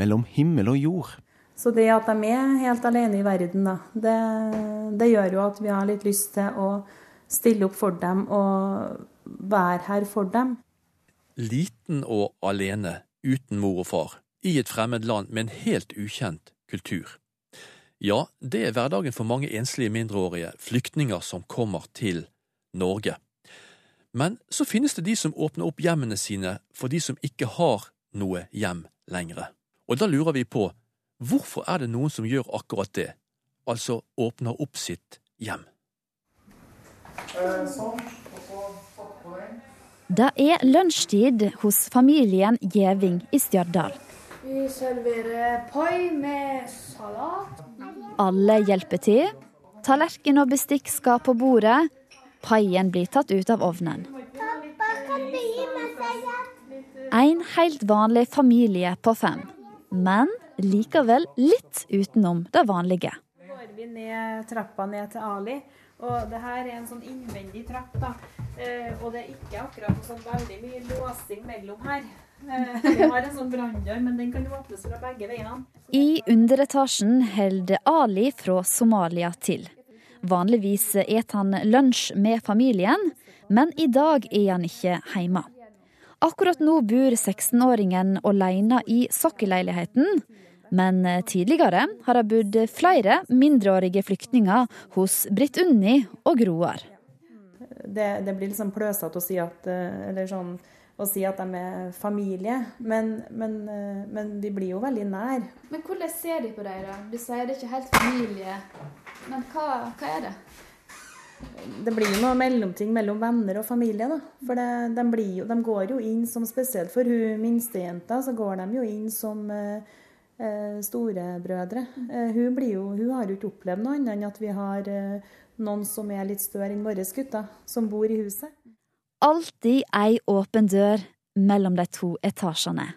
mellom himmel og jord. Så det at de er helt alene i verden, da, det, det gjør jo at vi har litt lyst til å stille opp for dem og være her for dem. Liten og alene, uten mor og far, i et fremmed land med en helt ukjent kultur. Ja, det er hverdagen for mange enslige mindreårige flyktninger som kommer til Norge. Men så finnes det de som åpner opp hjemmene sine for de som ikke har noe hjem lenger. Og da lurer vi på hvorfor er det noen som gjør akkurat det, altså åpner opp sitt hjem? Det er lunsjtid hos familien Gjeving i Stjørdal. Vi serverer pai med salat. Alle hjelper til. Tallerken og bestikk skal på bordet. Paien blir tatt ut av ovnen. Pappa, kan du gi meg En helt vanlig familie på fem, men likevel litt utenom det vanlige. går vi ned trappa ned til Ali, og det her er en sånn innvendig trapp. da. Eh, og det er ikke akkurat sånn veldig mye låsing mellom her. Eh, vi har en sånn branndør, men den kan åpnes fra begge veiene. I underetasjen holder Ali fra Somalia til. Vanligvis et han lunsj med familien, men i dag er han ikke hjemme. Akkurat nå bor 16-åringen alene i sokkelleiligheten. Men tidligere har det bodd flere mindreårige flyktninger hos Britt Unni og Groar. Det, det blir liksom pløsete å si at eh, sånn å si at de er familie, men, men, eh, men vi blir jo veldig nær. Men hvordan ser de på deg, da? Du sier det er ikke helt familie. Men hva, hva er det? Det blir jo noe mellomting mellom venner og familie, da. For det, de, jo, de går jo inn som spesielt for hun minstejenta, så går de jo inn som eh, eh, storebrødre. Eh, hun, jo, hun har jo ikke opplevd noe annet enn at vi har eh, noen som er litt større enn våre gutter, som bor i huset. Alltid ei åpen dør mellom de to etasjene.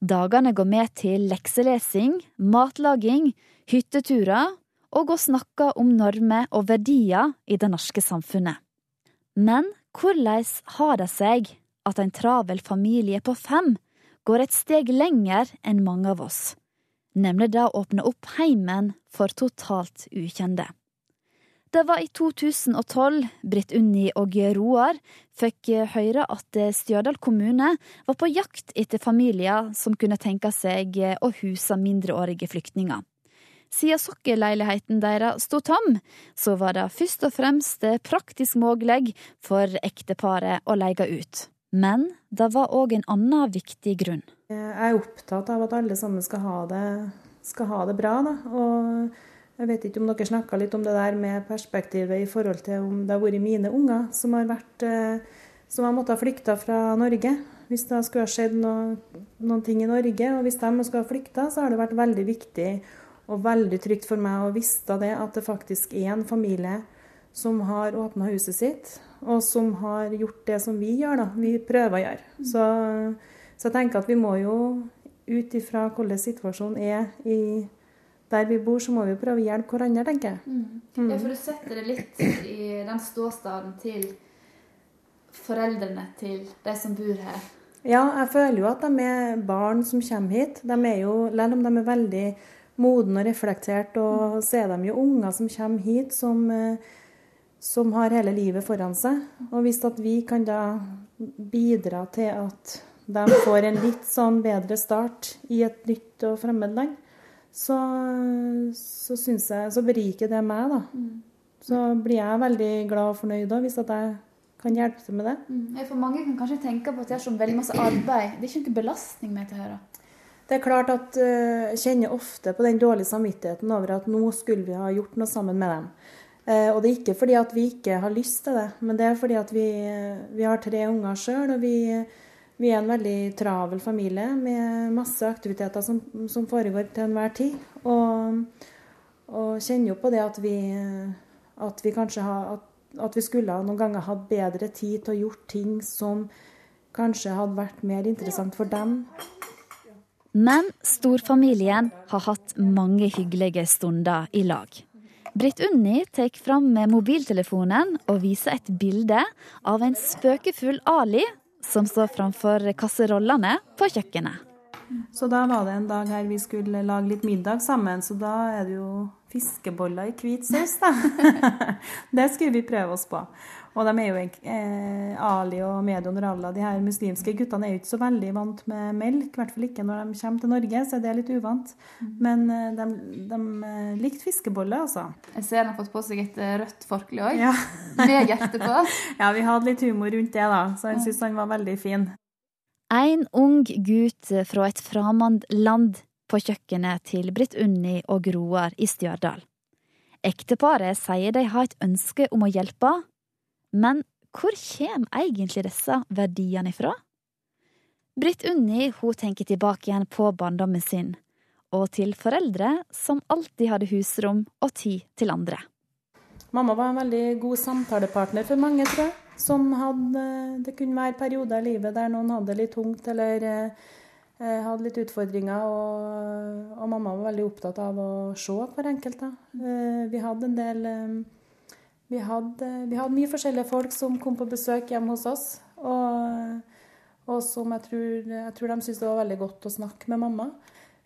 Dagene går med til lekselesing, matlaging, hytteturer og å snakke om normer og verdier i det norske samfunnet. Men hvordan har det seg at en travel familie på fem går et steg lenger enn mange av oss, nemlig det å åpne opp heimen for totalt ukjente? Det var i 2012 Britt Unni og Roar fikk høre at Stjørdal kommune var på jakt etter familier som kunne tenke seg å huse mindreårige flyktninger. Siden sokkelleiligheten deres sto tom, så var det først og fremst praktisk mulig for ekteparet å leie ut. Men det var òg en annen viktig grunn. Jeg er opptatt av at alle sammen skal ha det, skal ha det bra. Da. Og jeg vet ikke om dere snakka litt om det der med perspektivet i forhold til om det har vært mine unger som har vært som har måttet flykte fra Norge. Hvis det skulle ha skjedd noe, noen ting i Norge, og hvis de skulle ha flykta, så har det vært veldig viktig og veldig trygt for meg å vite det at det faktisk er en familie som har åpna huset sitt, og som har gjort det som vi gjør, da. Vi prøver å gjøre. Så, så jeg tenker at vi må jo ut ifra hvordan situasjonen er i der vi bor, så må vi prøve å hjelpe hverandre, tenker jeg. Mm. Ja, for du setter det litt i den ståstaden til foreldrene til de som bor her. Ja, jeg føler jo at de er barn som kommer hit. De er jo, Selv om de er veldig modne og reflektert, og så er de jo unger som kommer hit som, som har hele livet foran seg. Og hvis at vi kan da bidra til at de får en litt sånn bedre start i et nytt og fremmed land, så, så syns jeg Så beriker det meg, da. Mm. Så blir jeg veldig glad og fornøyd da, hvis at jeg kan hjelpe til med det. Mm. For mange kan kanskje tenke på at det er så veldig masse arbeid. Det er ikke noen belastning med dette her, da. Det er klart at uh, jeg kjenner ofte på den dårlige samvittigheten over at nå skulle vi ha gjort noe sammen med dem. Uh, og det er ikke fordi at vi ikke har lyst til det, men det er fordi at vi, vi har tre unger sjøl, og vi, vi, er en veldig travel familie med masse aktiviteter som, som foregår til enhver tid. Og, og kjenner jo på det at vi, at vi kanskje har at, at vi skulle noen ganger hatt bedre tid til å gjøre ting som kanskje hadde vært mer interessant for dem. Men storfamilien har hatt mange hyggelige stunder i lag. Britt Unni tar fram mobiltelefonen og viser et bilde av en spøkefull Ali som står framfor kasserollene på kjøkkenet. Så da var det en dag her vi skulle lage litt middag sammen, så da er det jo fiskeboller i hvit saus, da. det skulle vi prøve oss på. Og de er jo eh, Ali og Medion Ralla, de her muslimske guttene, er jo ikke så veldig vant med melk. I hvert fall ikke når de kommer til Norge, så det er litt uvant. Mm. Men eh, de, de, eh, likte fiskeboller, altså. Jeg ser han har fått på seg et eh, rødt forkle òg, ja. med hjerte på. ja, vi hadde litt humor rundt det, da, så jeg syns han var veldig fin. En ung gutt fra et fremmed land på kjøkkenet til Britt Unni og Groar i Stjørdal. Ekteparet sier de har et ønske om å hjelpe, men hvor kommer egentlig disse verdiene ifra? Britt Unni hun tenker tilbake igjen på barndommen sin, og til foreldre som alltid hadde husrom og tid til andre. Mamma var en veldig god samtalepartner for mange, tror jeg. Som hadde Det kunne være perioder i livet der noen hadde det litt tungt eller eh, hadde litt utfordringer. Og, og, mamma var veldig opptatt av å se hver enkelt. Da. Eh, vi hadde en del eh, vi hadde, vi hadde, mye forskjellige folk som kom på besøk hjemme hos oss. Og, og som jeg tror, jeg tror de syntes det var veldig godt å snakke med mamma.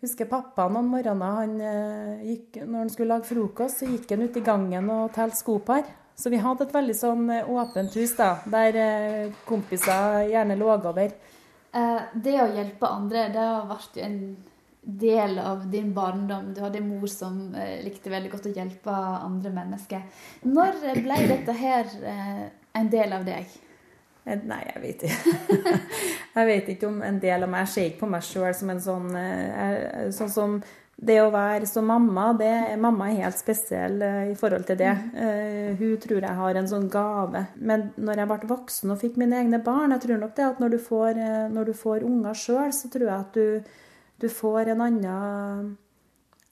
Jeg husker pappa noen morgener han eh, gikk, når han skulle lage frokost, så gikk han ut i gangen og telte skopar. Så vi hadde et veldig sånn eh, åpent hus, da, der eh, kompiser gjerne lå over. det å hjelpe andre, det har vært en del av din barndom. Du hadde en mor som eh, likte veldig godt å hjelpe andre mennesker. Når ble dette her eh, en del av deg? Eh, nei, jeg vet ikke. jeg vet ikke om en del av meg. Jeg ser ikke på meg sjøl som en sånn Sånn som det å være som mamma, det, mamma er helt spesiell i forhold til det. Mm. hun tror jeg har en sånn gave. Men når jeg ble voksen og fikk mine egne barn, jeg tror nok det at når du får, når du får unger sjøl, så tror jeg at du du får en annen,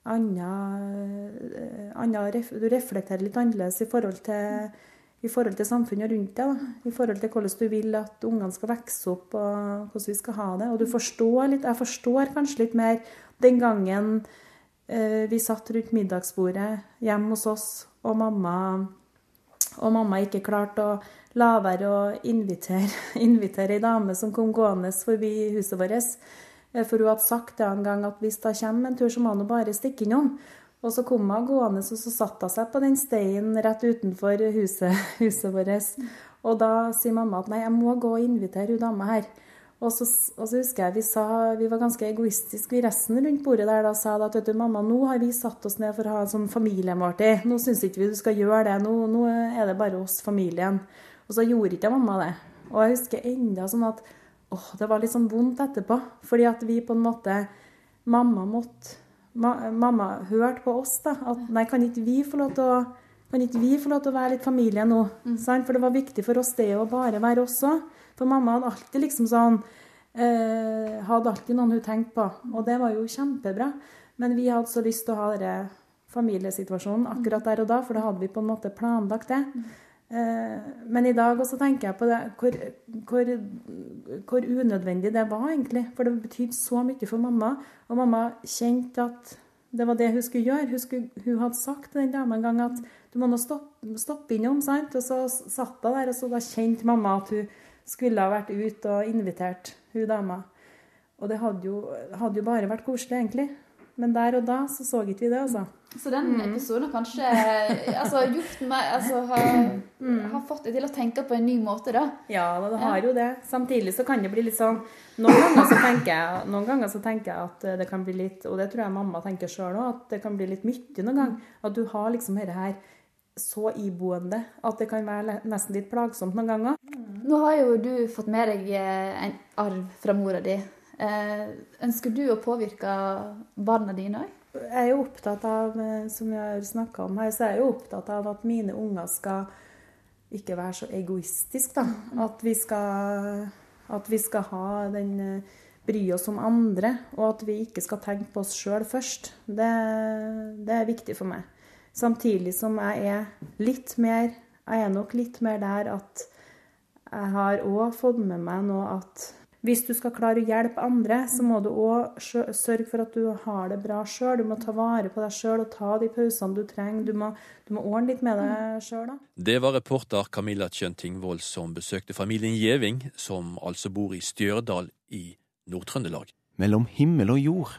annen, annen Du reflekterer litt annerledes i forhold til, i forhold til samfunnet rundt deg. I forhold til hvordan du vil at ungene skal vokse opp, og hvordan vi skal ha det. Og du forstår litt, jeg forstår kanskje litt mer den gangen eh, vi satt rundt middagsbordet hjemme hos oss, og mamma, og mamma ikke klarte å la være å invitere, invitere ei dame som kom gående forbi huset vårt. Eh, for hun hadde sagt det en gang at hvis det kommer en tur, så må hun bare stikke innom. Og så kom hun gående, og så satte hun seg på den steinen rett utenfor huset, huset vårt. Og da sier mamma at nei, jeg må gå og invitere hun dama her. Og så, og så, husker jeg vi sa, vi var ganske egoistiske, vi resten rundt bordet der da sa at vet du, mamma, nå har vi satt oss ned for å ha en sånn familiemåltid. Nå syns ikke vi du skal gjøre det. Nå, nå, er det bare oss, familien. Og så gjorde ikke mamma det. Og jeg husker enda sånn at åh, det var litt sånn vondt etterpå. Fordi at vi på en måte Mamma måtte ma, Mamma hørte på oss, da. At nei, kan ikke vi få lov til å kan ikke vi få lov til å være litt familie nå? Mm. For det var viktig for oss det å bare være oss òg. For mamma hadde alltid liksom sånn eh, Hadde alltid noen hun tenkte på. Og det var jo kjempebra. Men vi hadde så lyst til å ha denne familiesituasjonen akkurat der og da, for da hadde vi på en måte planlagt det. Mm. Eh, men i dag også tenker jeg på det, hvor, hvor, hvor, unødvendig det var, egentlig. For det betydde så mye for mamma. Og mamma kjente at det var det hun skulle gjøre. Hun, skulle, hun hadde sagt til den dama en gang at du må nå stoppe, stoppe innom. sant? Og så satt hun der, og så da kjente mamma at hun skulle ha vært ute og invitert hun dama. Og det hadde jo, hadde jo bare vært koselig, egentlig. Men der og da så så ikke vi det, altså. Så den mm. episoden har kanskje altså, gjort meg altså, har, mm. har, fått deg til å tenke på en ny måte, da? Ja, det har jo det. Samtidig så kan det bli litt sånn Noen ganger så tenker jeg, noen ganger så tenker jeg at det kan bli litt Og det tror jeg mamma tenker sjøl òg, at det kan bli litt mye noen gang. At du har liksom dette her så iboende at det kan være nesten litt plagsomt noen ganger. Nå har jo du fått med deg eh, en arv fra mora di. Eh, ønsker du å påvirke barna dine òg? Jeg er jo opptatt av, eh, som vi har snakka om her, så er jeg jo opptatt av at mine unger skal ikke være så egoistiske, da. Mm. At vi skal, at vi skal ha den eh, bry oss om andre, og at vi ikke skal tenke på oss sjøl først. Det, det, er viktig for meg. Samtidig som jeg er litt mer Jeg er nok litt mer der at jeg har òg fått med meg nå at hvis du skal klare å hjelpe andre, så må du òg sørge for at du har det bra sjøl. Du må ta vare på deg sjøl og ta de pausene du trenger. Du må, du må ordne litt med deg sjøl, da. Det var reporter Camilla Tjønn Tingvold som besøkte familien Gjeving, som altså bor i Stjørdal i Nord-Trøndelag. Mellom himmel og jord.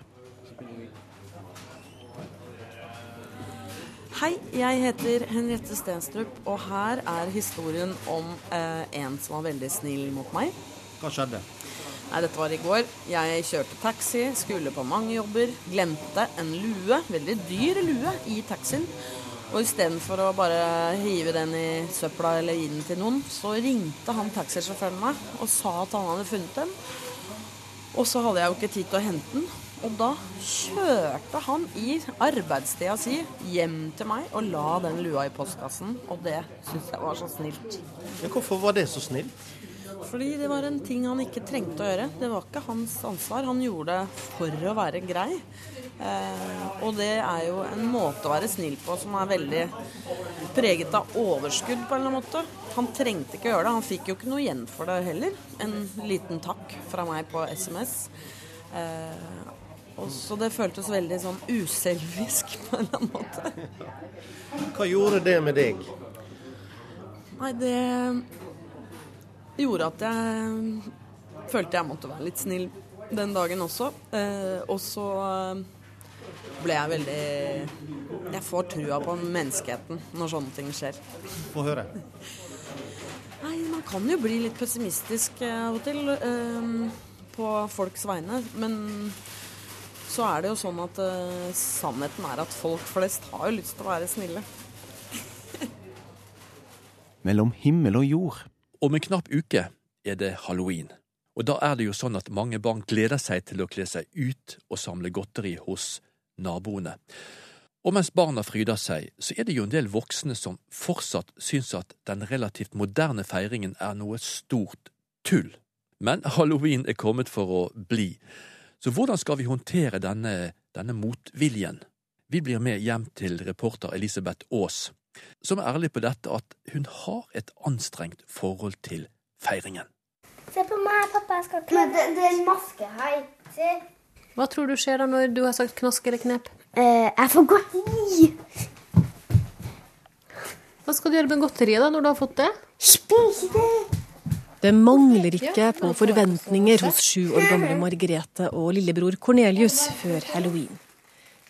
Hei, jeg heter Henriette Stenstrup, og her er historien om eh, en som var veldig snill mot meg. Hva skjedde? Nei, dette var i går. Jeg kjørte taxi, skulle på mange jobber. Glemte en lue, veldig dyr lue, i taxien. Og istedenfor å bare hive den i søpla eller gi den til noen, så ringte han taxisjåføren meg og sa at han hadde funnet den. Og så hadde jeg jo ikke tid til å hente den. Og da kjørte han i arbeidstida si hjem til meg og la den lua i postkassen. Og det syns jeg var så snilt. Men hvorfor var det så snilt? Fordi det var en ting han ikke trengte å gjøre. Det var ikke hans ansvar. Han gjorde det for å være grei. Eh, og det er jo en måte å være snill på som er veldig preget av overskudd på en eller annen måte. Han trengte ikke å gjøre det. Han fikk jo ikke noe igjen for det heller. En liten takk fra meg på SMS. Eh, og så det føltes veldig sånn uselvisk på en eller annen måte. Hva gjorde det med deg? Nei, det gjorde at jeg følte jeg måtte være litt snill den dagen også. Eh, og så eh, ble jeg veldig Jeg får trua på menneskeheten når sånne ting skjer. Få høre. Nei, man kan jo bli litt pessimistisk eh, av og til eh, på folks vegne. Men så er det jo sånn at eh, sannheten er at folk flest har jo lyst til å være snille. Mellom himmel og jord. Om en knapp uke er det halloween. Og da er det jo sånn at mange barn gleder seg til å kle seg ut og samle godteri hos naboene. Og mens barna fryder seg, så er det jo en del voksne som fortsatt syns at den relativt moderne feiringen er noe stort tull. Men halloween er kommet for å bli. Så hvordan skal vi håndtere denne, denne motviljen? Vi blir med hjem til reporter Elisabeth Aas, som er ærlig på dette at hun har et anstrengt forhold til feiringen. Se på meg, pappa. Jeg skal knaske. Det, det er en maske her. Se. Hva tror du skjer da når du har sagt knask eller knep? Eh, jeg får godteri. Hva skal du gjøre med godteriet da når du har fått det? Spise det. Det mangler ikke på forventninger hos sju år gamle Margrethe og lillebror Cornelius før halloween.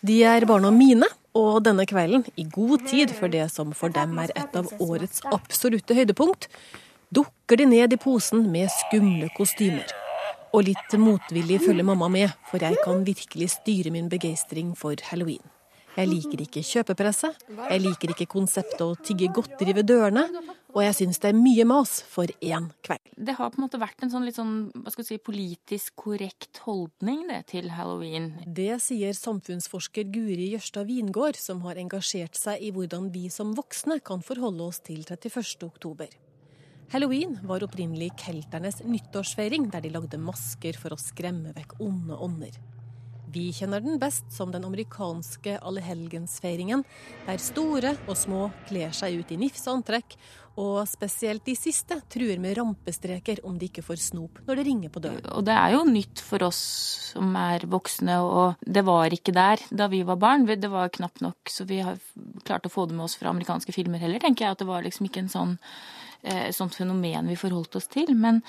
De er barna mine, og denne kvelden, i god tid for det som for dem er et av årets absolutte høydepunkt, dukker de ned i posen med skumle kostymer. Og litt motvillig følger mamma med, for jeg kan virkelig styre min begeistring for halloween. Jeg liker ikke kjøpepresset, jeg liker ikke konseptet å tigge godteri ved dørene, og jeg syns det er mye mas for én kveld. Det har på en måte vært en sånn litt sånn hva skal si, politisk korrekt holdning det, til halloween. Det sier samfunnsforsker Guri Jørstad Wingård, som har engasjert seg i hvordan vi som voksne kan forholde oss til 31. oktober. Halloween var opprinnelig kelternes nyttårsfeiring, der de lagde masker for å skremme vekk onde ånder. Vi kjenner den best som den amerikanske allehelgensfeiringen, der store og små kler seg ut i nifse antrekk, og spesielt de siste truer med rampestreker om de ikke får snop når det ringer på døren. Og det er jo nytt for oss som er voksne, og det var ikke der da vi var barn. Det var knapt nok så vi har klart å få det med oss fra amerikanske filmer heller, tenker jeg. At det var liksom ikke en sånn, eh, sånt fenomen vi forholdt oss til. Men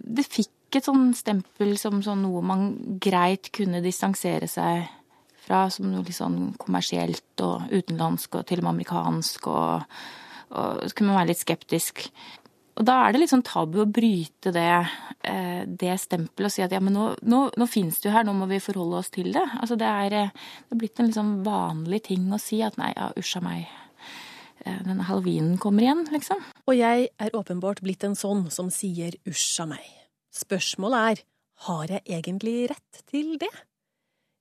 det fikk et sånn stempel som sånn noe man greit kunne distansere seg fra, som noe litt sånn kommersielt og utenlandsk og til og med amerikansk, og, og så kunne man være litt skeptisk. Og da er det litt sånn tabu å bryte det, eh, det stempelet og si at ja, men nå, nå, nå fins jo her, nå må vi forholde oss til det. Altså det er, det er blitt en litt sånn vanlig ting å si at nei, ja, usj a meg. Eh, denne halloweenen kommer igjen, liksom. Og jeg er åpenbart blitt en sånn som sier usj a meg. Spørsmålet er har jeg egentlig rett til det?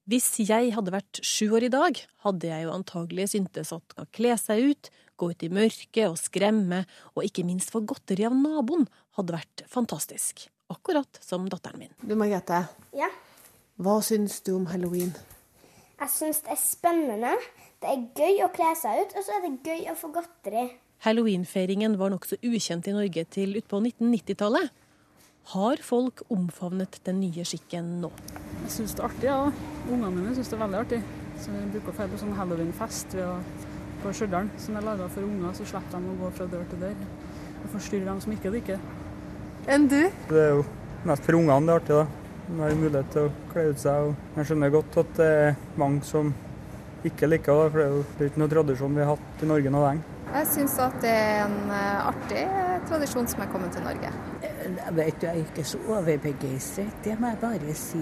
Hvis jeg hadde vært sju år i dag, hadde jeg jo antagelig syntes at å kle seg ut, gå ut i mørket og skremme, og ikke minst få godteri av naboen, hadde vært fantastisk. Akkurat som datteren min. Du Margrethe, Ja. hva syns du om halloween? Jeg syns det er spennende. Det er gøy å kle seg ut, og så er det gøy å få godteri. Halloweenfeiringen var nokså ukjent i Norge til utpå 1990-tallet. Har folk omfavnet den nye skikken nå? Jeg syns det er artig, ja. Ungene mine syns det er veldig artig. Så Vi bruker å dra på sånn halloweenfest på Stjørdal som er laga for unger. Så slipper de å gå fra dør til dør og forstyrre dem som ikke liker det. Enn du? Det er jo mest for ungene det er artig, da. De har mulighet til å kle ut seg. og Jeg skjønner godt at det er mange som ikke liker det, for det er jo ikke noe tradisjon vi har hatt i Norge noe lenge. Jeg syns at det er en eh, artig tradisjon som er kommet til Norge. Vet du, jeg er ikke så overbegeistret, det må jeg bare si.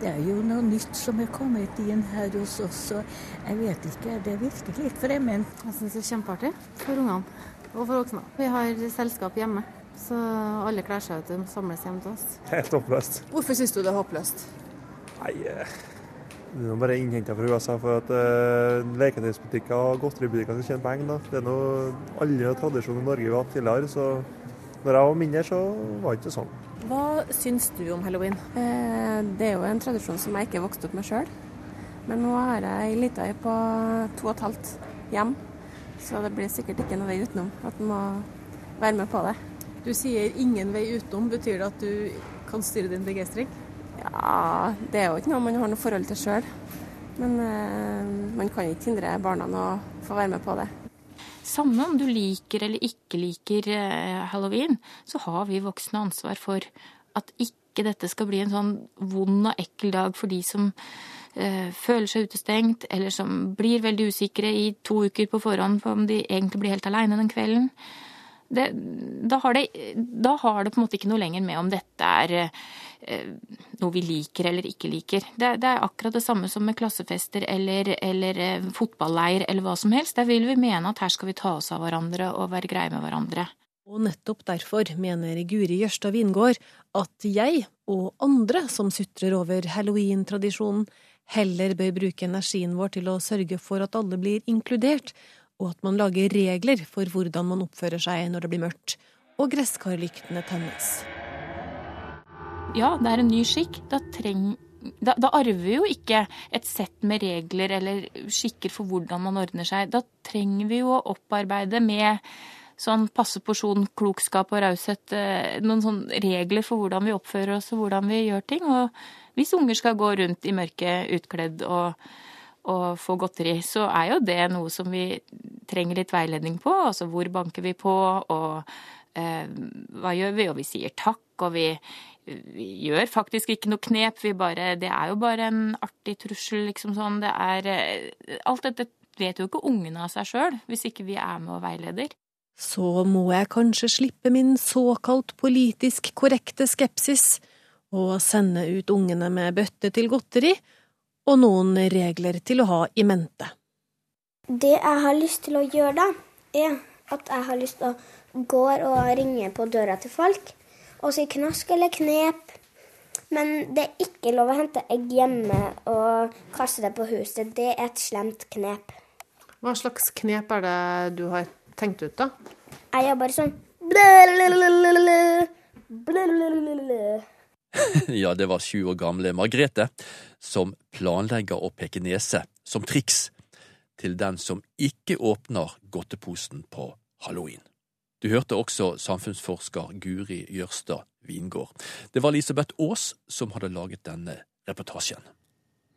Det er jo noe nytt som er kommet inn her hos oss, og jeg vet ikke, det virker litt fremmed. Jeg syns det er kjempeartig for ungene og for voksne. Vi har selskap hjemme, så alle kler seg ut og samles hjem til oss. Helt håpløst. Hvorfor syns du det er håpløst? Nei, eh, det er bare innhenta fra USA for at uh, leketøysbutikker og godteributikker skal tjene penger. Det er noe alle tradisjoner i Norge vi har hatt tidligere, så når jeg var mindre, så var det ikke sånn. Hva syns du om halloween? Eh, det er jo en tradisjon som jeg ikke vokste opp med sjøl. Men nå har jeg ei lita ei på to og et halvt hjem, så det blir sikkert ikke noe vei utenom at en må være med på det. Du sier ingen vei utenom. Betyr det at du kan styre din begeistring? Ja, det er jo ikke noe man har noe forhold til sjøl. Men eh, man kan ikke hindre barna å få være med på det. Samme om du liker eller ikke liker eh, halloween, så har vi voksne ansvar for at ikke dette skal bli en sånn vond og ekkel dag for de som eh, føler seg utestengt, eller som blir veldig usikre i to uker på forhånd på om de egentlig blir helt aleine den kvelden. Det, da, har det, da har det på en måte ikke noe lenger med om dette er eh, noe vi liker eller ikke liker. Det, det, er akkurat det samme som med klassefester eller, eller eh, fotballeir eller hva som helst. Der vil vi mene at her skal vi ta oss av hverandre og være greie med hverandre. Og nettopp derfor mener Guri Jørstad Wingård at jeg og andre som sutrer over halloween-tradisjonen, heller bør bruke energien vår til å sørge for at alle blir inkludert, og at man lager regler for hvordan man oppfører seg når det blir mørkt, og gresskarlyktene tennes. Ja, det er en ny skikk. Da, treng, da, da arver vi jo ikke et sett med regler eller skikker for hvordan man ordner seg. Da trenger vi jo å opparbeide med sånn passe porsjon klokskap og raushet eh, noen sånne regler for hvordan vi oppfører oss og hvordan vi gjør ting. Og hvis unger skal gå rundt i mørket utkledd og og få godteri, så er jo det noe som vi trenger litt veiledning på. Altså hvor banker vi på, og hva gjør vi? Og vi sier takk, og vi, vi, gjør faktisk ikke noe knep. Vi bare Det er jo bare en artig trussel, liksom sånn. Det er eh, Alt dette vet jo ikke ungene av seg sjøl, hvis ikke vi er med og veileder. Så må jeg kanskje slippe min såkalt politisk korrekte skepsis og sende ut ungene med bøtte til godteri og noen regler til å ha i mente. Det jeg har lyst til å gjøre, da, er at jeg har lyst til å gå og ringer på døra til folk og sier knask eller knep. Men det er ikke lov å hente egg hjemme og kaste det på huset. Det er et slemt knep. Hva slags knep er det du har tenkt ut, da? Jeg er bare sånn ja, det var sju år gamle Margrethe som planlegger å peke nese som triks til den som ikke åpner godteposen på halloween. Du hørte også samfunnsforsker Guri Jørstad Wingård. Det var Elisabeth Aas som hadde laget denne reportasjen.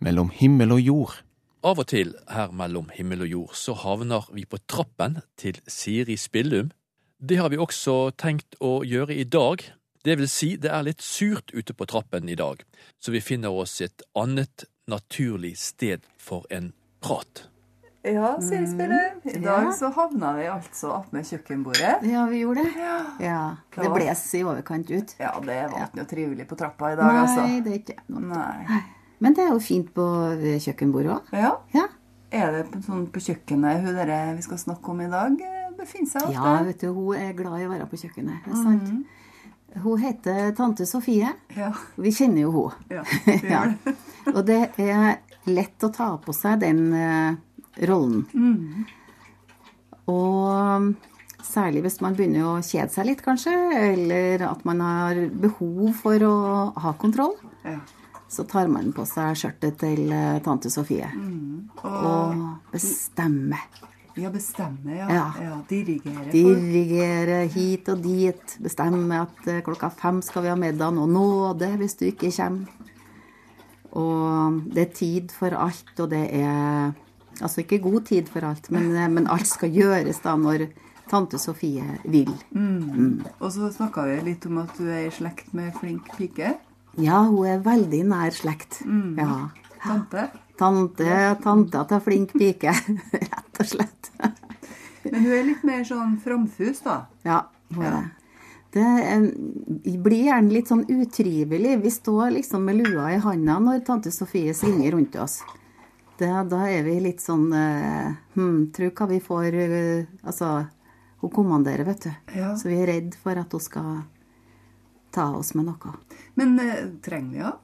Mellom himmel og jord. Av og til her mellom himmel og jord så havner vi på trappen til Siri Spillum. Det har vi også tenkt å gjøre i dag, det vil si, det er litt surt ute på trappen i dag, så vi finner oss et annet naturlig sted for en prat. Ja, sier spiller. I dag så havna vi altså attmed kjøkkenbordet. Ja, vi gjorde det. Ja, ja. Det bles i overkant ut. Ja, det var ikke noe trivelig på trappa i dag, Nei, altså. Nei, det er ikke noe. Nei. Men det er jo fint på kjøkkenbordet òg. Ja. ja. Er det på, sånn på kjøkkenet hun dere vi skal snakke om i dag, befinner seg ofte? Ja, vet du, hun er glad i å være på kjøkkenet. Det er sant. Mm. Hun heter tante Sofie. Ja. Vi kjenner jo hun. Ja, ja. Og det er lett å ta på seg den uh, rollen. Mm. Og særlig hvis man begynner å kjede seg litt, kanskje, eller at man har behov for å ha kontroll. Ja. Så tar man på seg skjørtet til uh, tante Sofie. Mm. Og... og bestemmer. Ja, bestemme, ja. ja. ja dirigere. Dirigere hit og dit. Bestemme at uh, klokka fem skal vi ha middag. Og nåde hvis du ikke kommer. Og det er tid for alt, og det er Altså ikke god tid for alt, men, uh, men alt skal gjøres da når tante Sofie vil. Mm. Mm. Og så snakka vi litt om at du er i slekt med flink pike. Ja, hun er veldig nær slekt. Mm. Ja. Tante? Tante, tanta til flink pike, rett og slett. Men hun er litt mer sånn framfus, da? Ja, hun er det. Det eh, blir gjerne litt sånn utrivelig. Vi står liksom med lua i handa når tante Sofie svinger rundt oss. Det, da er vi litt sånn uh, hm, Tro hva vi får uh, Altså, hun kommanderer, vet du. Ja. Så vi er redd for at hun skal ta oss med noe. Men uh, trenger vi henne?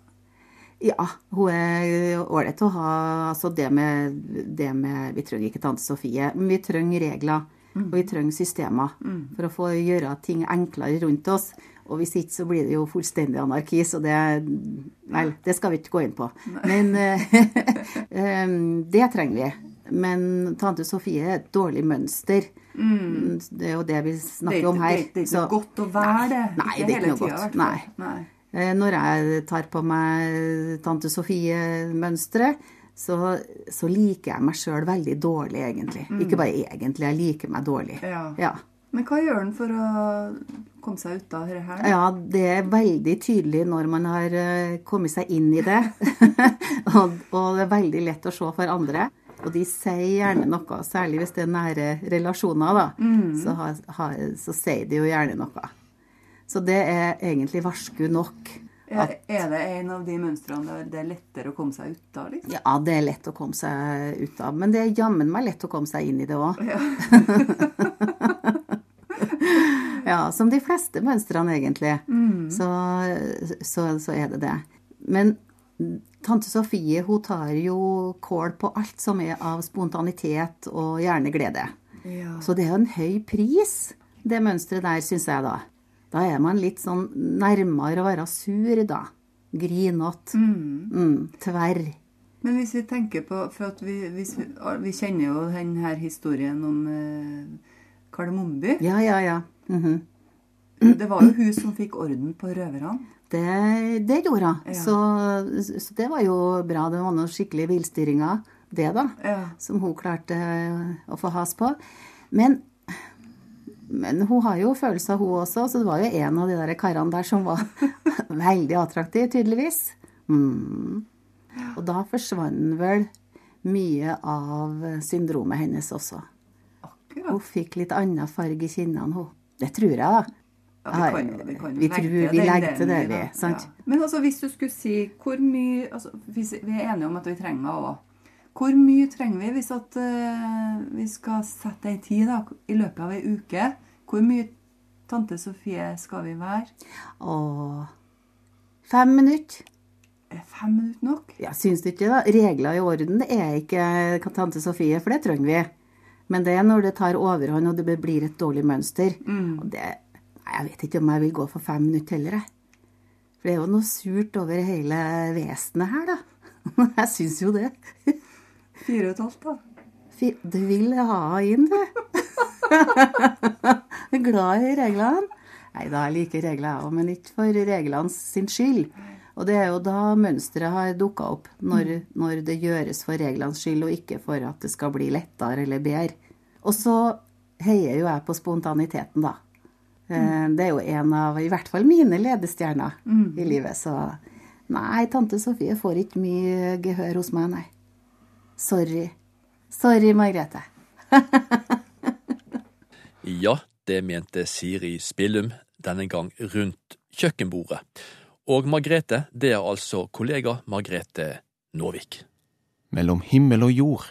Ja, hun er ålreit å ha altså det med, det med Vi trenger ikke tante Sofie, men vi trenger regler. Mm. Og vi trenger systemer Mm. for å få gjøre ting enklere rundt oss. Og hvis ikke, så blir det jo fullstendig anarki, så det Vel, det skal vi ikke gå inn på. Men eh, det trenger vi. Men tante Sofie er et dårlig mønster. Mm. Det er jo det vi er snakker det, om her. Det er, det er ikke noe godt å være det. Nei, det er ikke noe godt. Nei. Nei. Eh, Når jeg tar på meg tante Sofie-mønsteret, så, så liker jeg meg sjøl veldig dårlig, egentlig. Mm. Ikke bare egentlig, jeg liker meg dårlig. Ja. Ja. Men hva gjør han for å komme seg ut av dette? Ja, det er veldig tydelig når man har eh, kommet seg inn i det. og, og det er veldig lett å se for andre. Og de sier gjerne noe, særlig hvis det er nære relasjoner, da. Mm. Så, har, har, så sier de jo gjerne noe. Så det er egentlig varsku nok. Er, er det en av de mønstrene der det er lettere å komme seg ut av? Liksom? Ja, det er lett å komme seg ut av. Men det er jammen meg lett å komme seg inn i det òg. Ja. som de fleste mønstrene, egentlig. Mm. Så, så, så er det det. Men tante Sofie hun tar jo kål på alt som er av spontanitet og gjerne glede. Ja. Så det er jo en høy pris, det mønsteret der, syns jeg, da. Da er man litt sånn nærmere å være sur, da. Grinete. Mm, tverr. Men hvis vi tenker på For at vi, vi, vi kjenner jo denne historien om eh, Kardemommeby. Ja, ja, ja. Mhm. Det var jo hun som fikk orden på røverne. Det, det gjorde hun. Ja. Så, så det var jo bra. Det var noen skikkelige villstyringer, det, da. Ja. Som hun klarte å få has på. Men, men hun har jo følelser, hun også. Så det var jo en av de der karene der som var veldig attraktiv, tydeligvis. Mm. Og da forsvant vel mye av syndromet hennes også. Hun fikk litt annen farge i kinnene, hun. Det tror jeg, da. Ja, vi kan, vi kan vi tror vi legger til det, vi. Sant? Ja. Men altså, hvis du skulle si hvor mye altså, hvis Vi er enige om at vi trenger det òg. Hvor mye trenger vi hvis at, uh, vi skal sette ei tid da, i løpet av ei uke? Hvor mye tante Sofie skal vi være? Og fem minutter. Er fem minutter nok? Ja, syns du ikke det? da? Regler i orden det er ikke tante Sofie, for det trenger vi. Men det er når det tar overhånd og det blir et dårlig mønster. Mm. Og det, jeg vet ikke om jeg vil gå for fem minutter heller, jeg. For det er jo noe surt over hele vesenet her, da. Jeg syns jo det. Fire og et halvt, da. Du vil ha inn, du. Glad i reglene. Nei da, jeg liker regler, jeg òg, men ikke for reglene sin skyld. Og det er jo da mønsteret har dukka opp, når, når det gjøres for reglenes skyld, og ikke for at det skal bli lettere eller bedre. Og så heier jo jeg på spontaniteten, da. Mm. Det er jo en av i hvert fall mine ledestjerner Mm. i livet, så nei, tante Sofie får ikke mye gehør hos meg, nei. Sorry. Sorry, Margrethe. Ja, det mente Siri Spillum, denne gang rundt kjøkkenbordet. Og Margrethe, det er altså kollega Margrethe Nåvik. Mellom himmel og jord